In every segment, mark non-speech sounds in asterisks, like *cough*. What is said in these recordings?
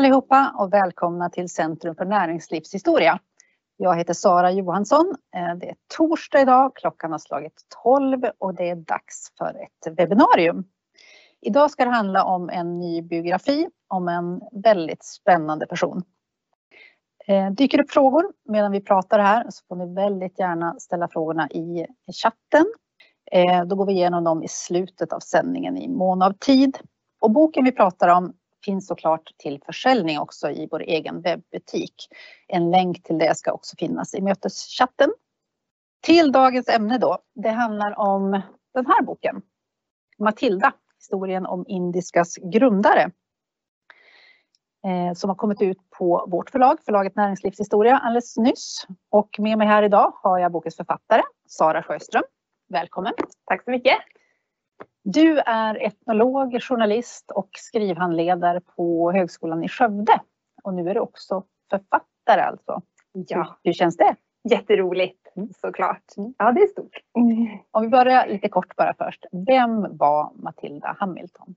Hej allihopa och välkomna till Centrum för näringslivshistoria. Jag heter Sara Johansson. Eh, det är torsdag idag, klockan har slagit 12 och det är dags för ett webbinarium. Idag ska det handla om en ny biografi om en väldigt spännande person. Eh, dyker det upp frågor medan vi pratar här så får ni väldigt gärna ställa frågorna i chatten. Eh, då går vi igenom dem i slutet av sändningen i mån av tid. Och boken vi pratar om finns såklart till försäljning också i vår egen webbutik. En länk till det ska också finnas i möteschatten. Till dagens ämne då. Det handlar om den här boken. Matilda, historien om Indiskas grundare. Eh, som har kommit ut på vårt förlag, förlaget Näringslivshistoria alldeles nyss. Och med mig här idag har jag bokens författare Sara Sjöström. Välkommen! Tack så mycket! Du är etnolog, journalist och skrivhandledare på Högskolan i Skövde. Och nu är du också författare alltså. Ja. Hur känns det? Jätteroligt mm. såklart. Mm. Ja, det är stort. Om vi börjar lite kort bara först. Vem var Matilda Hamilton?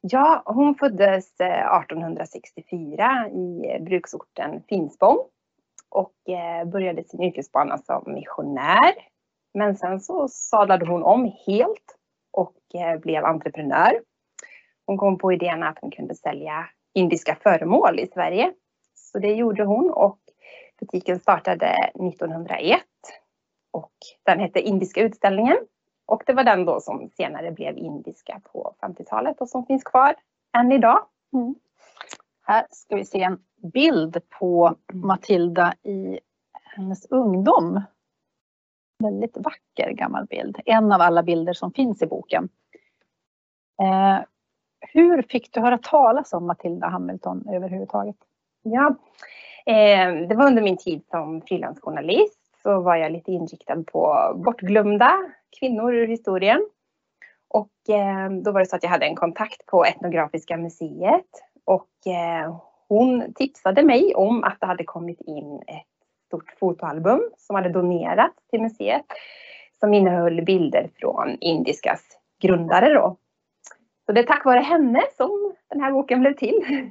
Ja, hon föddes 1864 eh, i bruksorten Finspång och eh, började sin yrkesbana som missionär. Men sen så sadlade hon om helt och eh, blev entreprenör. Hon kom på idén att hon kunde sälja indiska föremål i Sverige. Så det gjorde hon och butiken startade 1901 och den hette Indiska utställningen. Och det var den då som senare blev indiska på 50-talet och som finns kvar än idag. Mm. Här ska vi se en bild på Matilda i hennes ungdom väldigt vacker gammal bild. En av alla bilder som finns i boken. Eh, hur fick du höra talas om Matilda Hamilton överhuvudtaget? Ja, eh, det var under min tid som frilansjournalist så var jag lite inriktad på bortglömda kvinnor ur historien. Och eh, då var det så att jag hade en kontakt på Etnografiska museet och eh, hon tipsade mig om att det hade kommit in ett stort fotoalbum som hade donerats till museet som innehöll bilder från Indiskas grundare då. Så det är tack vare henne som den här boken blev till.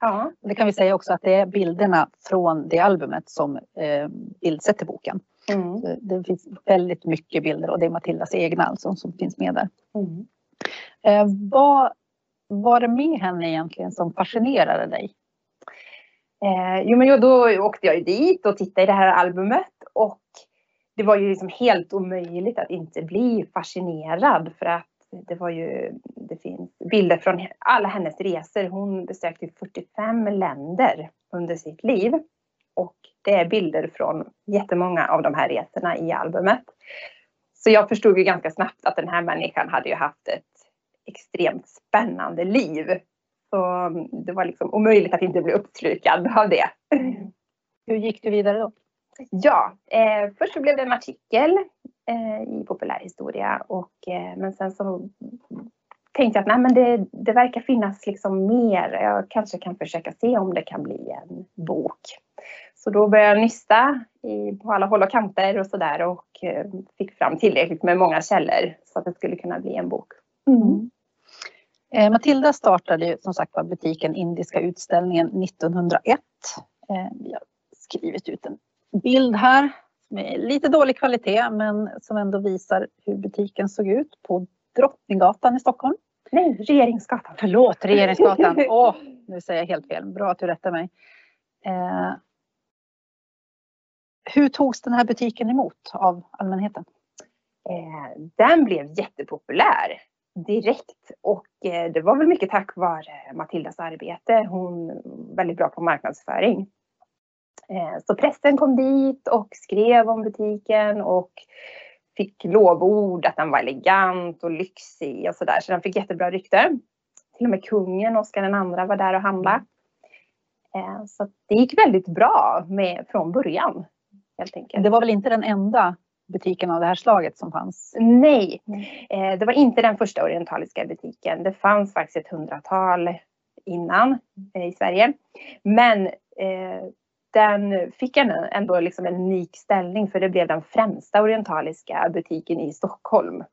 Ja. Det kan vi säga också att det är bilderna från det albumet som eh, bildsätter boken. Mm. Det finns väldigt mycket bilder och det är Matildas egna alltså som finns med där. Mm. Eh, vad var det med henne egentligen som fascinerade dig? Eh, jo men då åkte jag ju dit och tittade i det här albumet och det var ju liksom helt omöjligt att inte bli fascinerad för att det var ju, det finns bilder från alla hennes resor. Hon besökte 45 länder under sitt liv. Och det är bilder från jättemånga av de här resorna i albumet. Så jag förstod ju ganska snabbt att den här människan hade ju haft ett extremt spännande liv. Så mm, det var liksom omöjligt att inte bli uppslukad av det. Hur gick du vidare då? Ja, eh, först så blev det en artikel eh, i populärhistoria och eh, men sen så tänkte jag att nej, men det, det verkar finnas liksom mer. Jag kanske kan försöka se om det kan bli en bok. Så då började jag nysta i, på alla håll och kanter och sådär och eh, fick fram tillräckligt med många källor så att det skulle kunna bli en bok. Mm. Eh, Matilda startade ju som sagt var butiken Indiska utställningen 1901. Eh, vi har skrivit ut en bild här med lite dålig kvalitet men som ändå visar hur butiken såg ut på Drottninggatan i Stockholm. Nej, Regeringsgatan. Förlåt, Regeringsgatan. *laughs* Åh, oh, nu säger jag helt fel. Bra att du rättar mig. Eh, hur togs den här butiken emot av allmänheten? Eh, den blev jättepopulär direkt och eh, det var väl mycket tack vare Matildas arbete. Hon är väldigt bra på marknadsföring. Eh, så pressen kom dit och skrev om butiken och fick lovord att den var elegant och lyxig och sådär. Så den fick jättebra rykte. Till och med kungen, Oscar II, var där och handlade. Eh, så det gick väldigt bra med, från början. Helt enkelt. Det var väl inte den enda butiken av det här slaget som fanns? Nej, eh, det var inte den första orientaliska butiken. Det fanns faktiskt ett hundratal innan i Sverige. Men den fick ändå liksom en unik ställning för det blev den främsta orientaliska butiken i Stockholm.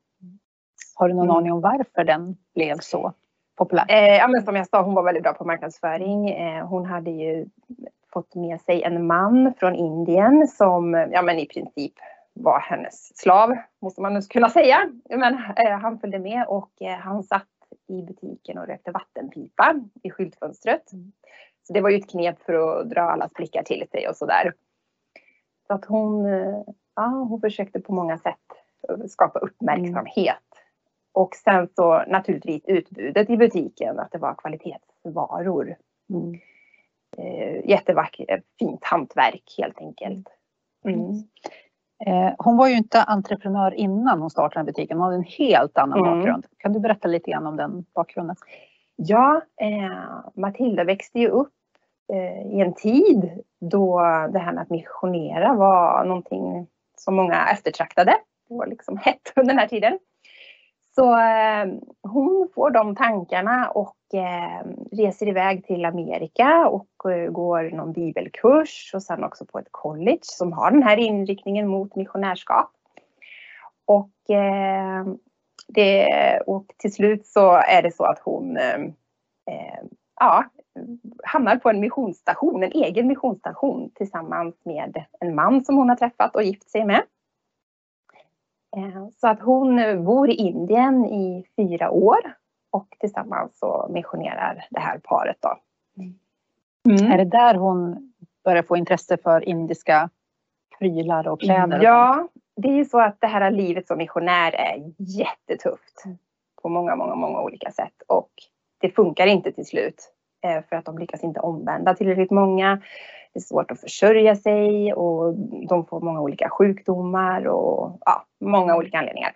Har du någon mm. aning om varför den blev så? populär? Eh, ja, men som jag sa, hon var väldigt bra på marknadsföring. Eh, hon hade ju fått med sig en man från Indien som ja, men i princip var hennes slav, måste man nu kunna säga. Men eh, han följde med och eh, han satt i butiken och rökte vattenpipa i skyltfönstret. Mm. Så det var ju ett knep för att dra allas blickar till sig och sådär. Så att hon, eh, ja, hon försökte på många sätt skapa uppmärksamhet. Och sen så naturligtvis utbudet i butiken, att det var kvalitetsvaror. Mm. Eh, jättevackert, fint hantverk helt enkelt. Mm. Eh, hon var ju inte entreprenör innan hon startade butiken. Hon hade en helt annan Mm. bakgrund. Kan du berätta lite grann om den bakgrunden? Ja, eh, Matilda växte ju upp eh, i en tid då det här med att missionera var någonting som många eftertraktade. Det var liksom hett under den här tiden. Så eh, hon får de tankarna och eh, reser iväg till Amerika och eh, går någon bibelkurs och sen också på ett college som har den här inriktningen mot missionärskap. Och, eh, det, och till slut så är det så att hon eh, eh ja, hamnar på en missionsstation, en egen missionsstation tillsammans med en man som hon har träffat och gift sig med. Eh, Så att hon bor i Indien i fyra år och tillsammans så missionerar det här paret då. Är det där hon börjar få intresse för indiska prylar och kläder? och sånt? Ja, det är ju så att det här livet som missionär är jättetufft på många, många, många olika sätt och det funkar inte till slut eh, för att de lyckas inte omvända tillräckligt många. Det är svårt att försörja sig och de får många olika sjukdomar och ja, många olika anledningar.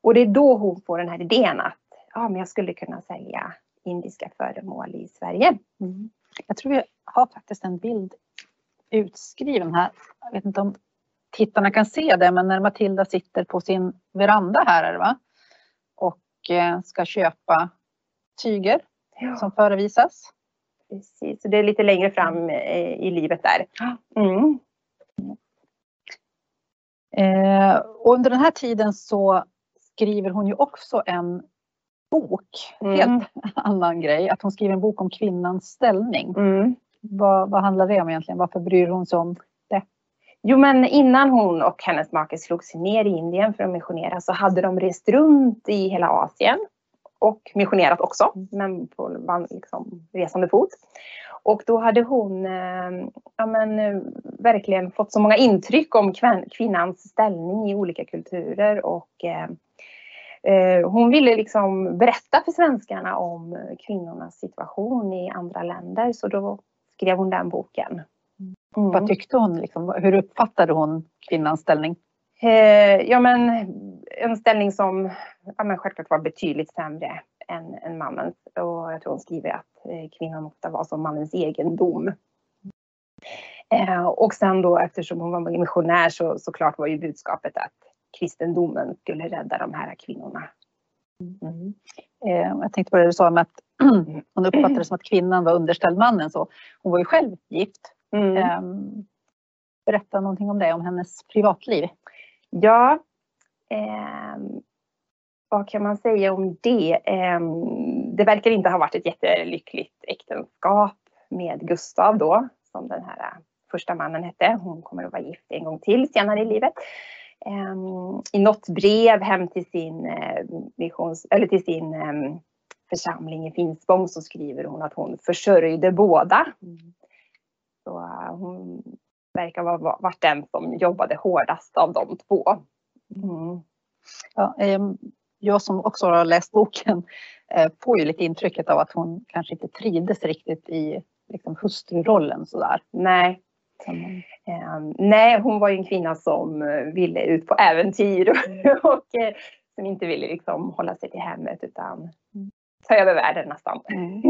Och det är då hon får den här idén att ja, men jag skulle kunna sälja indiska föremål i Sverige. Mm. Jag tror vi har faktiskt en bild utskriven här. Jag vet inte om tittarna kan se det, men när Matilda sitter på sin veranda här är det va? Och eh, ska köpa tyger som förevisas. Precis, så det är lite längre fram eh, i livet där. Mm. Eh, under den här tiden så skriver hon ju också en bok. Mm. Helt annan grej. Att hon skriver en bok om kvinnans ställning. Mm. Vad, vad handlar det om egentligen? Varför bryr hon sig om Jo, men innan hon och hennes make slog sig ner i Indien för att missionera så hade de rest runt i hela Asien och missionerat också, men på liksom, resande fot. Och då hade hon eh, ja, men, eh, verkligen fått så många intryck om kvinnans ställning i olika kulturer och eh, eh, hon ville liksom berätta för svenskarna om kvinnornas situation i andra länder så då skrev hon den boken. Mm. Vad tyckte hon? Liksom? Hur uppfattade hon kvinnans ställning? Eh, ja men en ställning som ja, men självklart var betydligt sämre än, än mannens. Och jag tror hon skriver att eh, kvinnan ofta var som mannens egendom. Eh, och sen då eftersom hon var missionär så såklart var ju budskapet att kristendomen skulle rädda de här kvinnorna. Mm. Eh, jag tänkte på det du sa med att *clears throat* hon uppfattade det som att kvinnan var underställd mannen. Så hon var ju själv gift. Mm. Eh, berätta någonting om det, om hennes privatliv. Ja, ehm, vad kan man säga om det? Ehm, det verkar inte ha varit ett jättelyckligt äktenskap med Gustav då, som den här eh, första mannen hette. Hon kommer att vara gift en gång till senare i livet. Ehm, I något brev hem till sin, eh, missions, eller till sin ehm, församling i Finspång så skriver hon att hon försörjde båda. Så eh, hon verkar ha varit den som jobbade hårdast av de två. Mm. Ja, eh, jag som också har läst boken eh, får ju lite intrycket av att hon kanske inte trivdes riktigt i liksom, hustrurollen sådär. Nej. Mm. Nej, hon var ju en kvinna som eh, ville ut på äventyr och, *laughs* och eh, som inte ville liksom hålla sig till hemmet utan ta över världen nästan. Mm.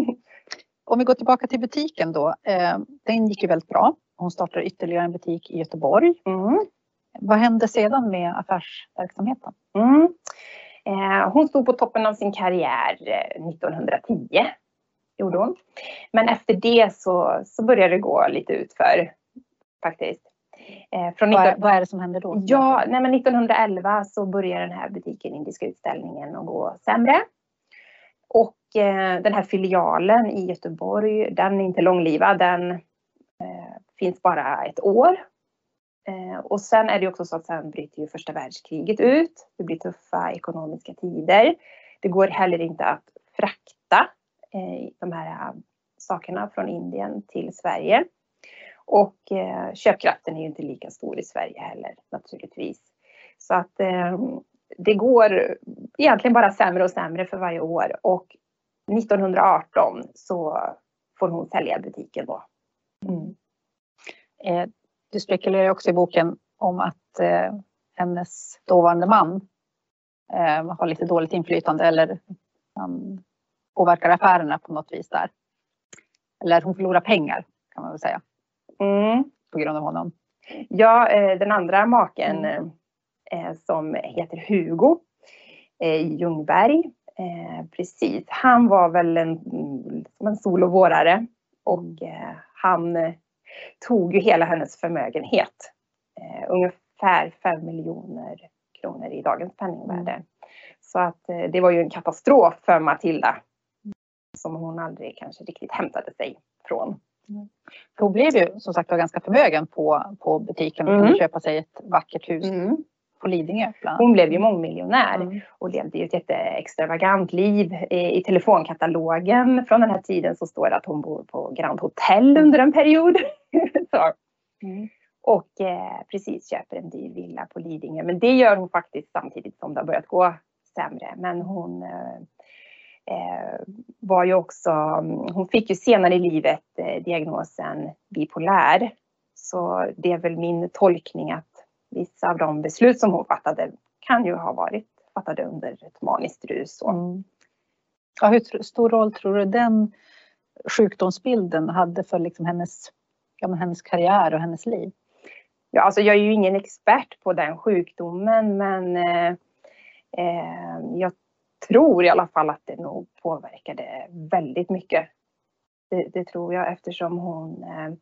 Om vi går tillbaka till butiken då. Eh, den gick ju väldigt bra. Hon startade ytterligare en butik i Göteborg. Mm. Vad hände sedan med affärsverksamheten? Mm. Eh, hon stod på toppen av sin karriär eh, 1910. Gjorde hon. Men efter det så, så började det gå lite utför faktiskt. Eh, från Vad 19... är, vad är det som händer då? Ja, nej men 1911 så börjar den här butiken, Indiska utställningen, att gå sämre. Och eh, den här filialen i Göteborg, den är inte långlivad. Den eh, Eh, finns bara ett år. Eh, och sen är det också så att sen bryter ju första världskriget ut. Det blir tuffa ekonomiska tider. Det går heller inte att frakta eh, de här sakerna från Indien till Sverige. Och eh, köpkraften är ju inte lika stor i Sverige heller naturligtvis. Så att eh, det går egentligen bara sämre och sämre för varje år och 1918 så får hon sälja butiken då. Mm. Eh, du spekulerar också i boken om att eh, hennes dåvarande man eh, har lite dåligt inflytande eller han påverkar affärerna på något vis där. Eller hon förlorar pengar kan man väl säga. Mm. På grund av honom. Ja, eh, den andra maken mm. Eh, som heter Hugo eh, Ljungberg. Precis, han var väl en, en solovårare och han tog ju hela hennes förmögenhet. Ungefär 5 miljoner kronor i dagens penningvärde. Mm. Så att det var ju en katastrof för Matilda som hon aldrig kanske riktigt hämtade sig från. Mm. Hon blev ju som sagt var ganska förmögen på, på butiken och mm. kunde köpa sig ett vackert hus mm. På Lidingö. Hon blev ju mångmiljonär mm. och levde ju ett jätteextravagant liv. I, I telefonkatalogen från den här tiden så står det att hon bor på Grand Hotel under en period. *laughs* Mm. Och eh, precis köper en dyr villa på Lidingö. Men det gör hon faktiskt samtidigt som det har börjat gå sämre. Men hon eh, Eh, var ju också, hon fick ju senare i livet eh, diagnosen bipolär. Så det är väl min tolkning att vissa av de beslut som hon fattade kan ju ha varit fattade under ett maniskt rus. Mm. Ja, hur stor roll tror du den sjukdomsbilden hade för liksom hennes, ja, hennes karriär och hennes liv? Ja, alltså jag är ju ingen expert på den sjukdomen men eh, eh jag tror i alla fall att det nog påverkade väldigt mycket. Det, det tror jag eftersom hon eh,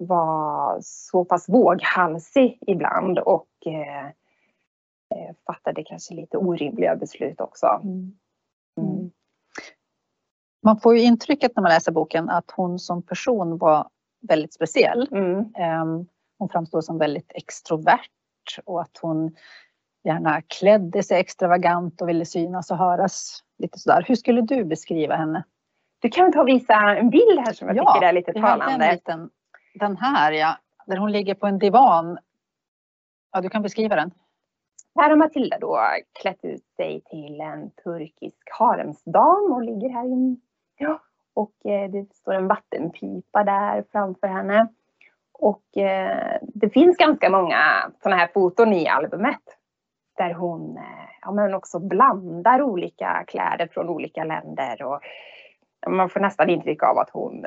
var så pass våghalsig ibland och eh, eh fattade kanske lite orimliga beslut också. Mm. Mm. Man får ju intrycket när man läser boken att hon som person var väldigt speciell. Mm. Ehm, hon framstår som väldigt extrovert och att hon gärna klädde sig extravagant och ville synas och höras. Lite sådär. Hur skulle du beskriva henne? Du kan ta och visa en bild här som jag ja, tycker är lite talande. En liten, den här ja, där hon ligger på en divan. Ja, du kan beskriva den. Här har Matilda då klätt ut sig till en turkisk haremsdam och ligger här inne. Ja. Och eh, det står en vattenpipa där framför henne. Och eh, det finns ganska många sådana här foton i albumet där hon eh, ja, men också blandar olika kläder från olika länder. Och man får nästan intryck av att hon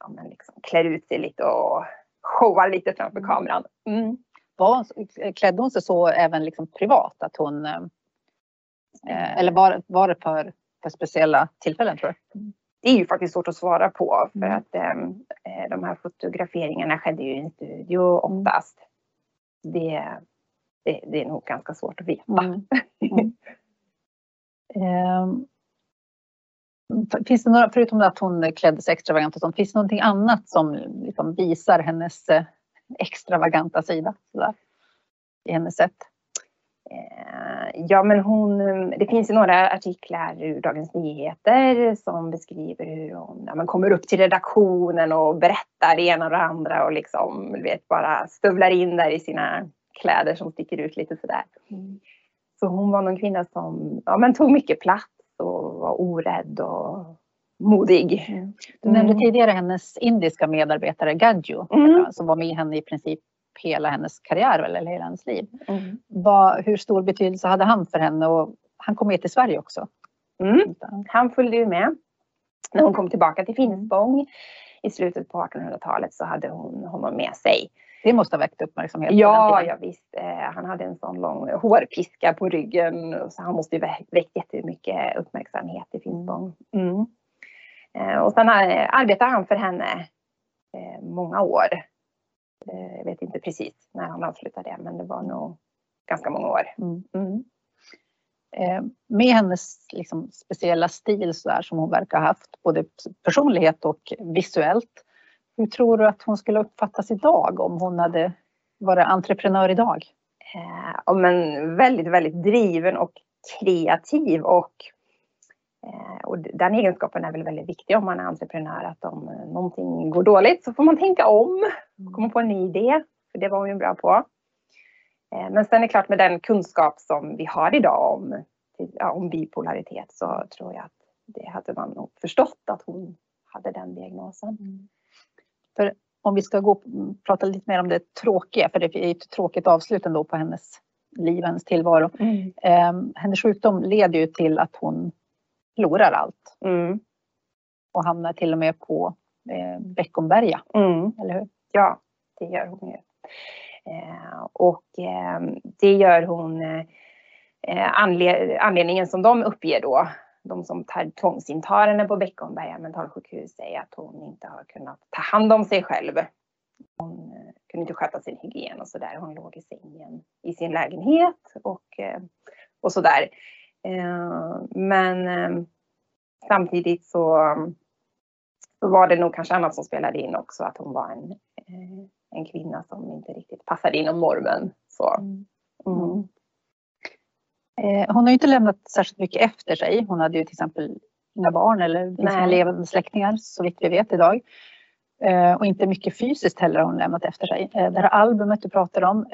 ja, men liksom klär ut sig lite och showar lite framför mm. kameran. Mm. Var, klädde hon sig så även liksom privat? Att hon, eh, eller var, var det för, för speciella tillfällen tror du? Det är ju faktiskt svårt att svara på för mm. att eh, de här fotograferingarna skedde ju i en studio oftast. Det, det, det är nog ganska svårt att veta. Mm. Mm. *laughs* Finns det några, förutom att hon klädde sig extravagant och sånt, finns det någonting annat som liksom visar hennes eh, extravaganta sida sådär, i hennes sätt? Ehm, ja men hon, det finns ju några artiklar ur Dagens Nyheter som beskriver hur hon ja, kommer upp till redaktionen och berättar det ena och det andra och liksom vet, bara stövlar in där i sina kläder som sticker ut lite sådär. Mm. Så hon var någon kvinna som ja, men tog mycket plats och var orädd och modig. Mm. Du nämnde mm. tidigare hennes indiska medarbetare Gadju mm. som var med henne i princip hela hennes karriär eller hela hennes liv. Mm. Vad, hur stor betydelse hade han för henne och han kom med till Sverige också? Mm. Han följde ju med. När hon kom tillbaka till Finspång i slutet på 1800-talet så hade hon honom med sig. Det måste ha väckt uppmärksamhet. Ja, ja visst. Eh, han hade en sån lång hårpiska på ryggen så han måste ju väckt jättemycket uppmärksamhet i Finspång. Mm. Eh, och sen eh, arbetade han för henne många år. Jag vet inte precis när han avslutade det men det var nog ganska många år. Mm. Mm. Med hennes liksom, speciella stil så där, som hon verkar ha haft, både personlighet och visuellt. Hur tror du att hon skulle uppfattas idag om hon hade varit entreprenör idag? Eh, men väldigt, väldigt driven och kreativ och, eh, och den egenskapen är väl väldigt viktig om man är entreprenör att om någonting går dåligt så får man tänka om och komma på en ny idé. För det var hon ju bra på. Eh, men sen är det klart med den kunskap som vi har idag om, ja, om bipolaritet så tror jag att det hade man nog förstått att hon hade den diagnosen. Mm. För om vi ska gå och prata lite mer om det tråkiga, för det är ett tråkigt avslut ändå på hennes liv, hennes tillvaro. Mm. Eh, hennes sjukdom leder ju till att hon förlorar allt. Mm. Och hamnar till och med på eh, Beckomberga, mm. eller hur? Ja, det gör hon ju. Eh, och ehm, det gör hon eh, anledningen som de uppger då, de som tar tvångsintar henne på Beckomberga mentalsjukhus är att hon inte har kunnat ta hand om sig själv. Hon eh, kunde inte sköta sin hygien och sådär. Hon låg i sängen i sin lägenhet och, och sådär. Men ehm, samtidigt så, så var det nog kanske annat som spelade in också, att hon var en en kvinna som inte riktigt passade inom normen. Så. Mm. Eh, hon har ju inte lämnat särskilt mycket efter sig. Hon hade ju till exempel inga barn eller sina levande släktingar så vitt vi vet idag. Eh, och inte mycket fysiskt heller har hon lämnat efter sig. Eh, det här albumet du pratar om,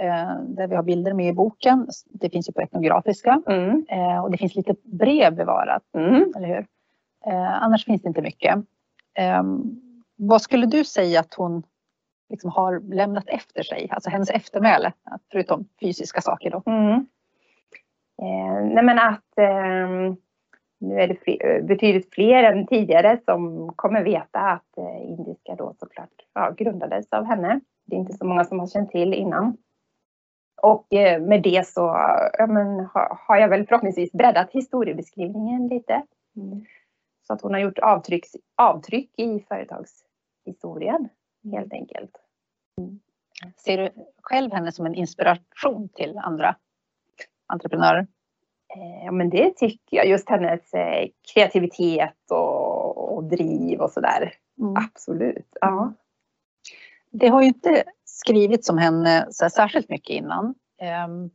där vi har bilder med i boken, det finns ju på etnografiska mm. och det finns lite brev bevarat, mm. eller hur? Annars finns det inte mycket. Vad skulle du säga att hon liksom har lämnat efter sig, alltså hennes eftermäle, förutom fysiska saker då? Mm. Eh, nej men att eh, nu är det fler, betydligt fler än tidigare som kommer veta att eh, indiska då såklart ja, grundades av henne. Det är inte så många som har känt till innan. Och eh, med det så ja, men, har, har jag väl förhoppningsvis breddat historiebeskrivningen lite. Mm. Så att hon har gjort avtryck, avtryck i företagshistorien helt enkelt. Mm. Ser du själv henne som en inspiration till andra entreprenörer? Eh, ja men det tycker jag. Just hennes eh, kreativitet och, och driv och sådär. Mm. Absolut. Ja. Mm. Det har ju inte skrivits om henne så särskilt mycket innan. Ehm,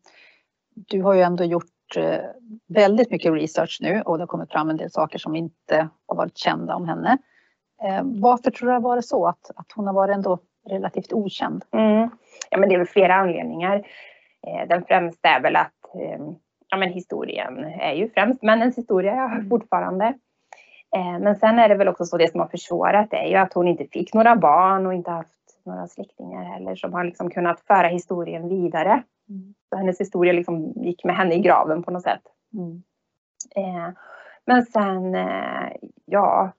du har ju ändå gjort eh, väldigt mycket research nu och det har kommit fram en del saker som inte har varit kända om henne. Eh, varför tror du det har varit så att, att hon har varit ändå relativt okänd? Mm. Ja, men det är väl flera anledningar. Den främsta är väl att ja, men historien är ju främst männens historia mm. fortfarande. Eh, men sen är det väl också så det som har försvårat är ju att hon inte fick några barn och inte haft några släktingar heller som har liksom kunnat föra historien vidare. Mm. Så hennes historia liksom gick med henne i graven på något sätt. Mm. Eh, men sen, eh, ja,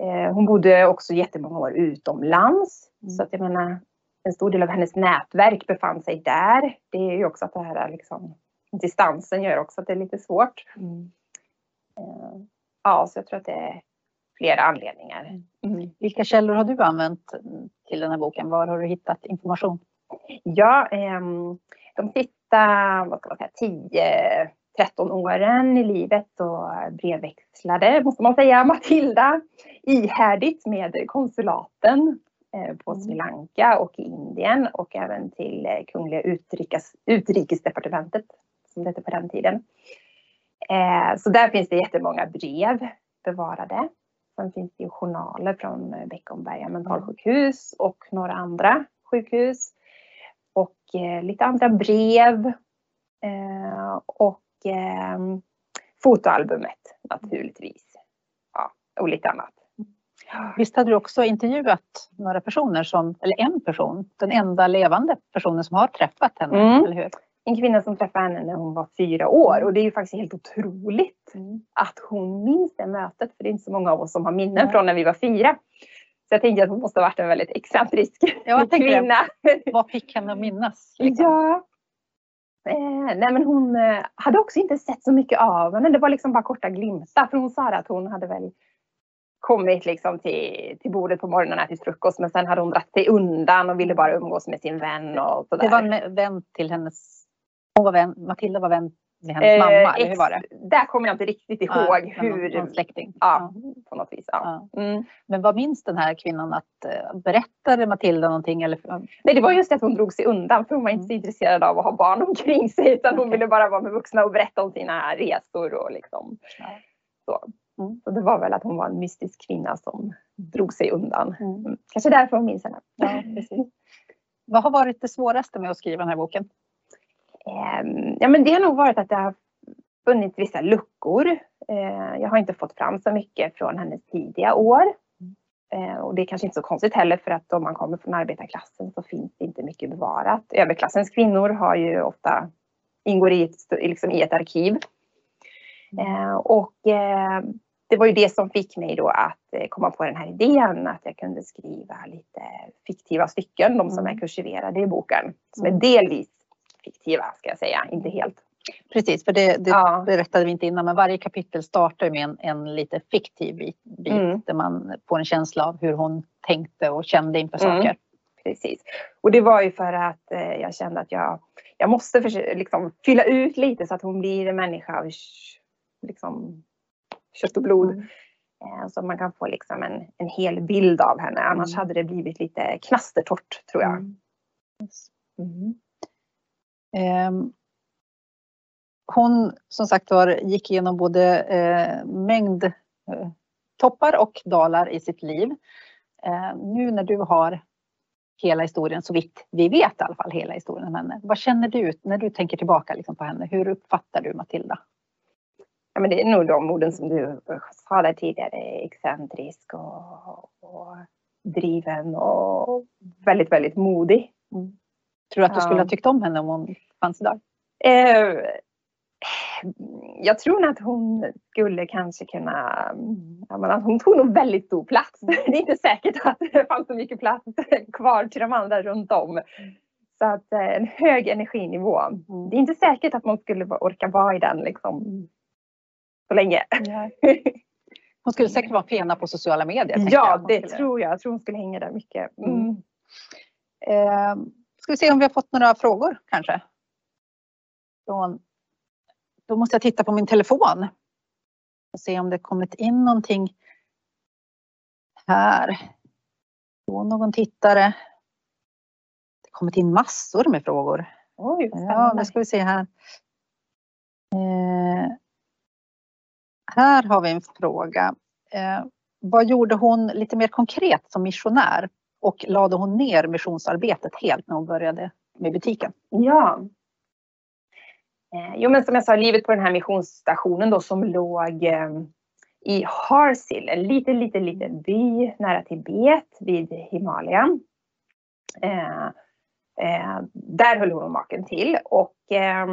Eh, hon bodde också jättemånga år utomlands. Mm. Så att jag menar, en stor del av hennes nätverk befann sig där. Det är ju också att det här liksom, distansen gör också att det är lite svårt. Mm. Eh, ja, så jag tror att det är flera anledningar. Mm. Vilka källor har du använt till den här boken? Var har du hittat information? Ja, ehm, de sista vad ska man säga, 10 13 åren i livet så brevväxlade, måste man säga, Matilda ihärdigt med konsulaten eh, på mm. Sri Lanka och i Indien och även till eh, Kungliga utrikes, utrikesdepartementet som det hette på den tiden. Eh, så där finns det jättemånga brev bevarade. Sen finns det ju journaler från Beckomberga mentalsjukhus och några andra sjukhus. Och lite andra brev. Och eh, fotoalbumet naturligtvis. Ja, och lite annat. Visst hade du också intervjuat några personer som, eller en person, den enda levande personen som har träffat henne, mm. eller hur? En kvinna som träffade henne när hon var fyra år och det är ju faktiskt helt otroligt mm. att hon minns det mötet för det är inte så många av oss som har minnen mm. från när vi var fyra. Så jag tänkte att hon måste ha varit en väldigt excentrisk ja, kvinna. *laughs* Vad fick henne att minnas? Liksom? Ja, Eh, nej men hon eh, hade också inte sett så mycket av henne. Det var liksom bara korta glimtar. För hon sa att hon hade väl kommit liksom till, till bordet på morgonen och ätit frukost. Men sen hade hon dragit sig undan och ville bara umgås med sin vän. Och sådär. Det var en vän till hennes... Hon var vän, Matilda var vän, med hennes mamma, Eh, eller hur var det? Där kommer jag inte riktigt ihåg Ja, hur. Någon, släkting. ja, på något vis. Ja. Ja. Mm. Men vad minns den här kvinnan att uh, berättade Matilda någonting? Eller, Nej, det var just det att hon drog sig undan för hon var inte så intresserad av att ha barn omkring sig utan hon Mm. Okej. ville bara vara med vuxna och berätta om sina resor och liksom så. Mm. Så det var väl att hon var en mystisk kvinna som drog sig undan. Mm. Mm. Kanske därför hon minns henne. Ja, precis. Vad har varit det svåraste med att skriva den här boken? Ehm, Ja, men det har nog varit att det har funnits vissa luckor. Eh, Jag har inte fått fram så mycket från hennes tidiga år. Eh, Och det är kanske inte så konstigt heller för att om man kommer från arbetarklassen så finns det inte mycket bevarat. Överklassens kvinnor har ju ofta, ingår i ett, liksom i ett arkiv. Eh, Och det var ju det som fick mig då att komma på den här idén att jag kunde skriva lite fiktiva stycken, de som Mm. är kursiverade i boken. Som Mm. är delvis fiktiva ska jag säga, inte helt. Precis, för det, det Ja. berättade vi inte innan, men varje kapitel startar med en, en lite fiktiv bit, bit Mm. där man får en känsla av hur hon tänkte och kände inför Mm. saker. Precis. Och det var ju för att eh, jag kände att jag, jag måste försöka, liksom, fylla ut lite så att hon blir en människa av liksom, kött och blod. Mm. Eh, så man kan få liksom en, en hel bild av henne. Annars Mm. hade det blivit lite knastertorrt tror jag. Mm. Mm. Ehm, hon som sagt var gick igenom både eh, mängd eh, toppar och dalar i sitt liv. Eh, nu när du har hela historien, så vitt vi vet i alla fall hela historien om henne. Vad känner du när du tänker tillbaka liksom på henne? Hur uppfattar du Matilda? Ja, men det är nog de orden som du sa där tidigare. Excentrisk och, och driven och väldigt, väldigt modig. Tror du att du Ja. skulle ha tyckt om henne om hon fanns idag? Eh, jag tror nog att hon skulle kanske kunna... Ja, men att hon tog nog väldigt stor plats. *laughs* Det är inte säkert att det fanns så mycket plats kvar till de andra runt om. Så att eh, en hög energinivå. Det är inte säkert att man skulle orka vara i den liksom så länge. *laughs* Hon skulle säkert vara fena på sociala medier. Ja, jag. Det skulle- tror jag. Jag tror hon skulle hänga där mycket. Mm. Mm. Ska vi se om vi har fått några frågor kanske? Från, då måste jag titta på min telefon. Och se om det kommit in någonting här. Från någon tittare. Det har kommit in massor med frågor. Oj, Ja, nu ska vi se här. Eh, här har vi en fråga. Eh, vad gjorde hon lite mer konkret som missionär? Och lade hon ner missionsarbetet helt när hon började med butiken? Ja. Eh, jo men som jag sa, livet på den här missionsstationen då som låg eh, i Harsil, en liten, liten, liten by nära Tibet vid Himalaya. Eh, eh, där höll hon och maken till och eh,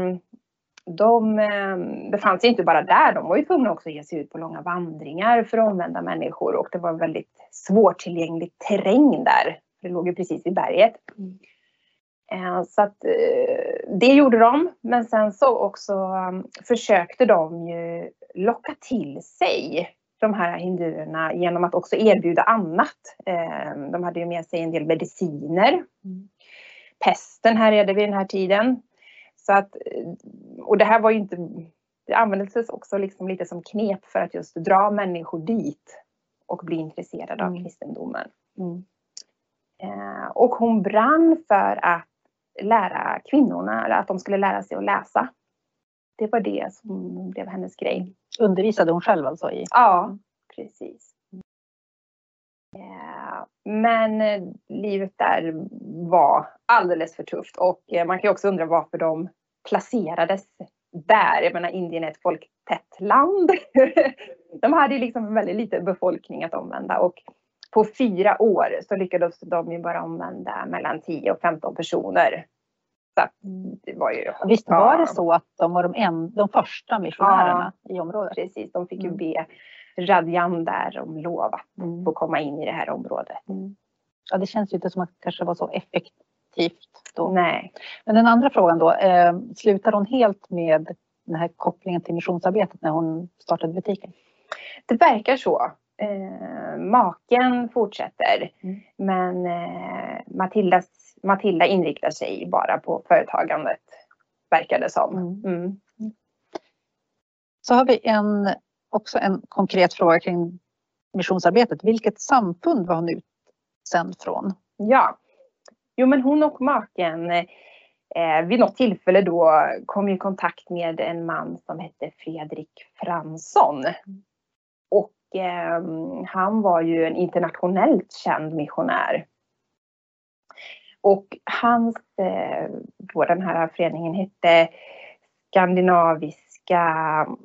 de eh, befann sig inte bara där, de var ju tvungna också att ge sig ut på långa vandringar för omvända människor och det var väldigt svårtillgänglig terräng där. Det låg ju precis vid berget. Eh, Så att eh, det gjorde de. Men sen så också försökte de ju locka till sig de här hinduerna genom att också erbjuda annat. De hade ju med sig en del mediciner. Pesten härjade vid den här tiden. Så att, eh, och det här var ju inte, det användes också liksom lite som knep för att just dra människor dit och bli intresserade av Mm. kristendomen. Eh, Och hon brann för att lära kvinnorna, eller att de skulle lära sig att läsa. Det var det som blev hennes grej. Undervisade hon själv alltså? I, Ja, precis. Eh, Men eh, livet där var alldeles för tufft och eh, man kan ju också undra varför de placerades där. Jag menar Indien är ett folktätt land. *laughs* De hade ju liksom väldigt lite befolkning att omvända och på fyra år så lyckades de ju bara omvända mellan 10 och 15 personer. Så det var ju... visst var Ja. det så att de var de, en, de första missionärerna i området? Precis, de fick ju Mm. be Radjan där om lov att Mm. få komma in i det här området. Ja, det känns ju inte som att det kanske var så effektivt då. Nej. Men den andra frågan då, eh, slutar hon helt med den här kopplingen till missionsarbetet när hon startade butiken? Det verkar så. Eh, maken fortsätter Mm. men eh, Matildas, Matilda inriktar sig bara på företagandet verkar det som. Mm. Mm. Så har vi en, också en konkret fråga kring missionsarbetet. Vilket samfund var hon utsänd från? Ja, jo men hon och maken eh, vid något tillfälle då kom i kontakt med en man som hette Fredrik Fransson. Och eh, han var ju en internationellt känd missionär. Och hans, eh, då den här föreningen hette Skandinaviska,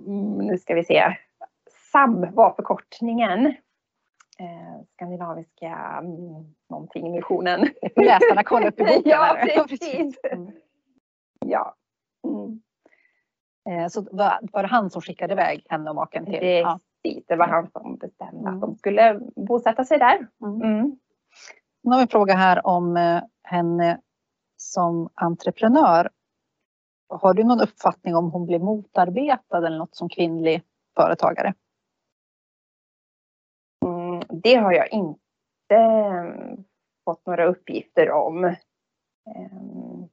mm, nu ska vi se, SAM var förkortningen. Eh, skandinaviska mm, någonting missionen. Läsarna kolla upp i boken. *laughs* ja, precis. Mm. Ja. Mm. Eh, Så var, var det han som skickade iväg henne och maken till? Precis, Ja. det var han som bestämde Mm. att de skulle bosätta sig där. Mm. Mm. Nu har vi en fråga här om eh, henne som entreprenör. Har du någon uppfattning om hon blev motarbetad eller något som kvinnlig företagare? Mm, det har jag inte eh, fått några uppgifter om. Ehm,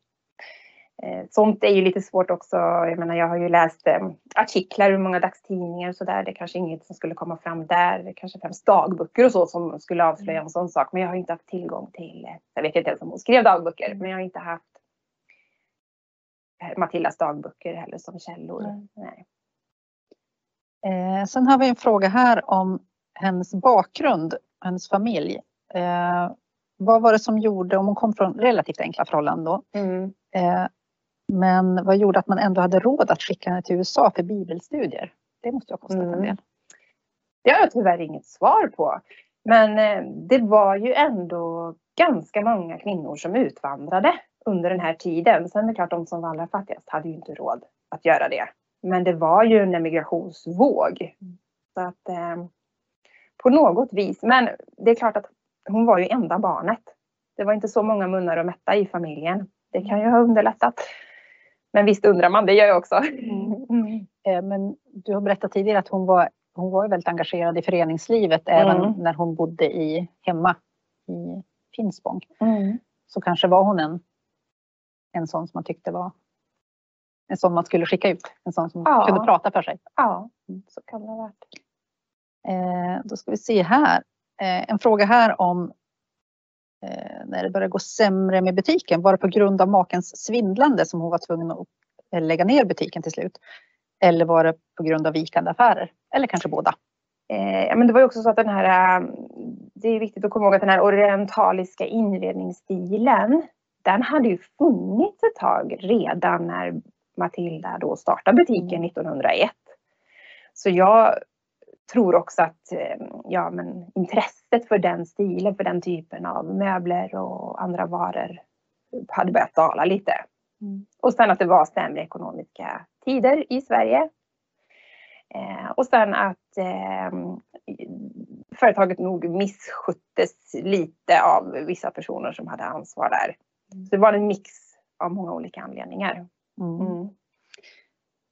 eh, Sånt är ju lite svårt också. Jag menar, jag har ju läst eh, artiklar i många dagstidningar och så där. Det är kanske inget som skulle komma fram där. Det kanske främst dagböcker och så som skulle avslöja en sån sak. Men jag har inte haft tillgång till, eh, jag vet inte ens om hon skrev dagböcker, men jag har inte haft eh, Matildas dagböcker heller som källor. Nej. Nej. Eh, sen har vi en fråga här om hennes bakgrund, hennes familj. Eh, vad var det som gjorde, om hon kom från relativt enkla förhållanden då, Mm. eh, men vad gjorde att man ändå hade råd att skicka henne till USA för bibelstudier? Det måste ju ha kostat en Mm. del. Det har jag tyvärr inget svar på. Men eh, det var ju ändå ganska många kvinnor som utvandrade under den här tiden. Sen är det klart, de som var allra fattigast hade ju inte råd att göra det. Men det var ju en emigrationsvåg. Så att eh, på något vis. Men det är klart att hon var ju enda barnet. Det var inte så många munnar att mätta i familjen. Det kan ju ha underlättat. Men visst undrar man, det gör jag också. Mm. Eh, men du har berättat tidigare att hon var, hon var väldigt engagerad i föreningslivet även Mm. när hon bodde i, hemma i Finspång. Mm. Så kanske var hon en, en sån som man tyckte var en sån man skulle skicka ut. En sån som Ja. kunde prata för sig. Ja, så kan det ha varit. Eh, då ska vi se här. Eh, en fråga här om eh, när det började gå sämre med butiken. Var det på grund av makens svindlande som hon var tvungen att eh, lägga ner butiken till slut? Eller var det på grund av vikande affärer? Eller kanske båda? Eh, men det var ju också så att den här, eh, det är viktigt att komma ihåg att den här orientaliska inredningsstilen, den hade ju funnits ett tag redan när Matilda då startade butiken 1901. Så jag tror också att eh, ja, men intresset för den stilen, för den typen av möbler och andra varor hade börjat dala lite. Mm. Och sen att det var sämre ekonomiska tider i Sverige. Eh, och sen att eh, företaget nog missköttes lite av vissa personer som hade ansvar där. Så det var en mix av många olika anledningar. Mm. Mm.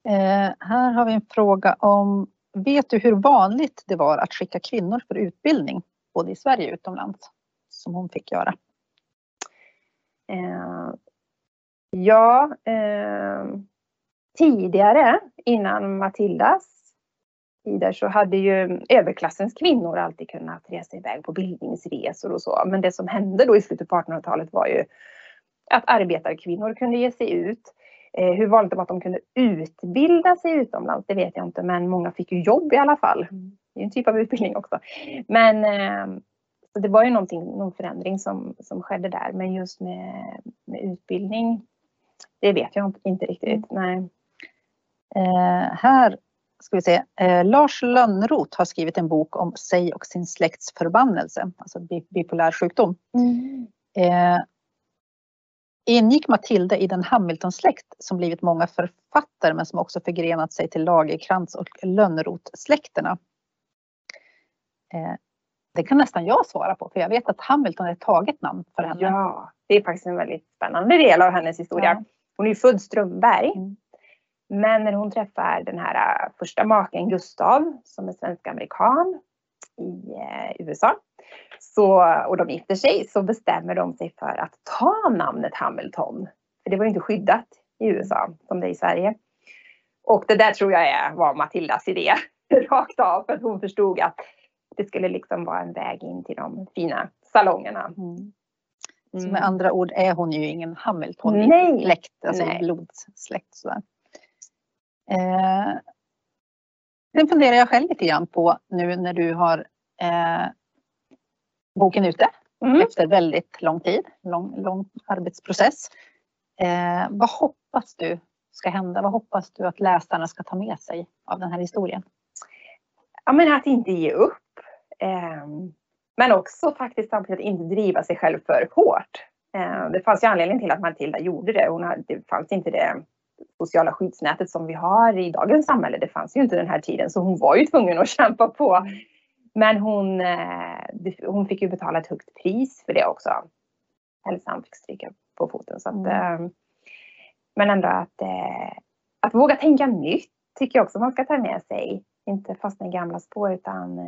Eh, här har vi en fråga om Vet du hur vanligt det var att skicka kvinnor för utbildning både i Sverige och utomlands? Som hon fick göra. Eh, ja, eh, tidigare innan Matildas tider så hade ju överklassens kvinnor alltid kunnat resa iväg på bildningsresor och så. Men det som hände då i slutet på 1800-talet var ju att arbetarkvinnor kunde ge sig ut. Eh, hur vanligt det var att de kunde utbilda sig utomlands, det vet jag inte, men många fick ju jobb i alla fall. Det är en typ av utbildning också. Men eh, så det var ju någonting, någon förändring som, som skedde där. Men just med, med utbildning, det vet jag inte, inte riktigt. Nej. Eh, här ska vi se. Eh, Lars Lönnroth har skrivit en bok om sig och sin släkts förbannelse, alltså bi- bipolär sjukdom. Eh, ingick Matilda i den Hamilton-släkt som blivit många författare men som också förgrenat sig till Lagerkrantz och Lönnroth-släkterna? Eh, det kan nästan jag svara på för jag vet att Hamilton är ett taget namn för henne. Ja, det är faktiskt en väldigt spännande del av hennes historia. Ja. Hon är ju född Strömberg. Mm. Men när hon träffar den här äh, första maken Gustav som är svensk-amerikan i eh, USA så, och de gifter sig så bestämmer de sig för att ta namnet Hamilton. För det var ju inte skyddat i USA som det är i Sverige. Och det där tror jag är, var Matildas idé *laughs* rakt av för att hon förstod att det skulle liksom vara en väg in till de fina salongerna. Mm. Så med andra ord är hon ju ingen Hamilton-släkt, alltså blodsläkt. Sådär. Eh, sen funderar jag själv lite grann på nu när du har eh, boken ute mm. efter väldigt lång tid, lång, lång arbetsprocess. Eh, vad hoppas du ska hända? Vad hoppas du att läsarna ska ta med sig av den här historien? Ja, men att inte ge upp. Eh, men också faktiskt samtidigt inte driva sig själv för hårt. Eh, det fanns ju anledning till att Matilda gjorde det. Hon hade, det fanns inte det sociala skyddsnätet som vi har i dagens samhälle. Det fanns ju inte den här tiden så hon var ju tvungen att *laughs* kämpa på. Mm. Men hon, eh, hon fick ju betala ett högt pris för det också. Hälsan fick stryka på foten. Så att, mm. Eh, men ändå att, att våga tänka nytt tycker jag också man ska ta med sig. Inte fastna i gamla spår utan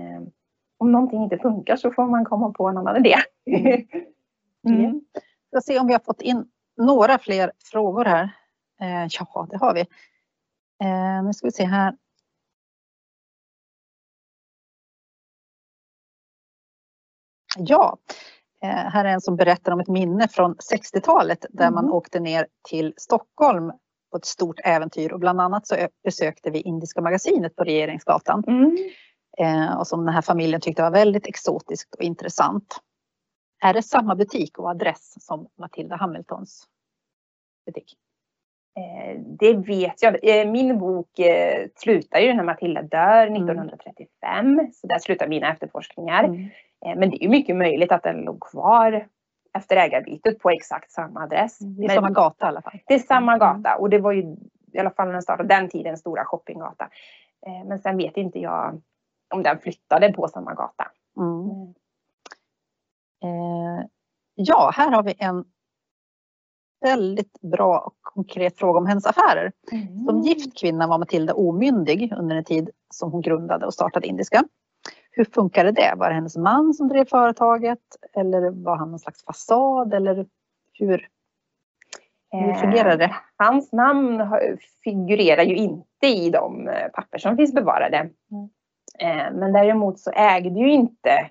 om någonting inte funkar så får man komma på en annan idé. Mm. *laughs* mm. Jag ska se om vi har fått in några fler frågor här. Eh, ja, det har vi. Eh, nu ska vi se här. Ja, eh, här är en som berättar om ett minne från 60-talet där mm. man åkte ner till Stockholm på ett stort äventyr och bland annat så besökte vi Indiska magasinet på Regeringsgatan. Mm eh, och som den här familjen tyckte var väldigt exotiskt och intressant. Är det samma butik och adress som Matilda Hamiltons butik? Eh, det vet jag. Eh, min bok eh, slutar ju när Matilda dör 1935. Mm. Så där slutar mina efterforskningar. Mm. Men det är mycket möjligt att den låg kvar efter ägarbytet på exakt samma adress. Mm. Det är samma gata i alla fall. Det är samma mm. gata och det var ju i alla fall när den startade den tiden stora shoppinggata. Men sen vet inte jag om den flyttade på samma gata. Mm. Eh, ja, här har vi en väldigt bra och konkret fråga om hennes affärer. Mm. Som gift kvinna var Matilda omyndig under en tid som hon grundade och startade Indiska. Hur funkade det? Var det hennes man som drev företaget eller var han någon slags fasad eller hur, hur fungerade det? Eh, hans namn figurerar ju inte i de eh, papper som finns bevarade. Mm. Eh, men däremot så ägde ju inte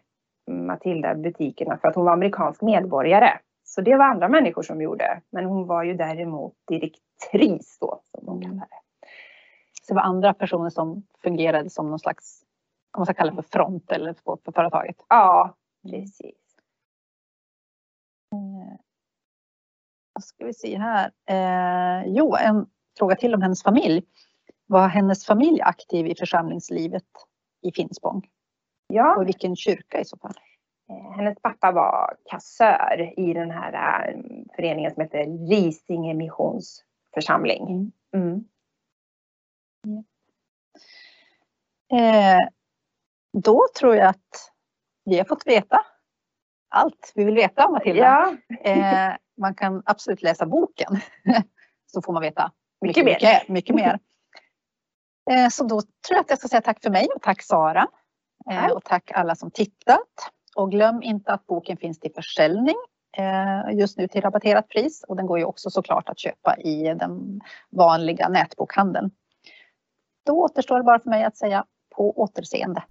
Matilda butikerna för att hon var amerikansk medborgare. Så det var andra människor som gjorde. Men hon var ju däremot direktris då, som de kallar det. Så det var andra personer som fungerade som någon slags, om man ska kalla det för front eller för, för företaget? Ja, precis. Eh, vad ska vi se här? Eh, jo, en fråga till om hennes familj. Var hennes familj aktiv i församlingslivet i Finspång? Ja. Och vilken kyrka i så fall? Eh, hennes pappa var kassör i den här eh, föreningen som heter Risinge missionsförsamling. Mm. Mm. Eh, då tror jag att vi har fått veta allt vi vill veta om Matilda. Ja. eh, man kan absolut läsa boken *laughs* så får man veta mycket, mycket mer. Mycket, mycket mer. Eh, så då tror jag att jag ska säga tack för mig och tack Sara. Eh, och tack alla som tittat. Och glöm inte att boken finns till försäljning eh, just nu till rabatterat pris och den går ju också såklart att köpa i den vanliga nätbokhandeln. Då återstår det bara för mig att säga på återseende.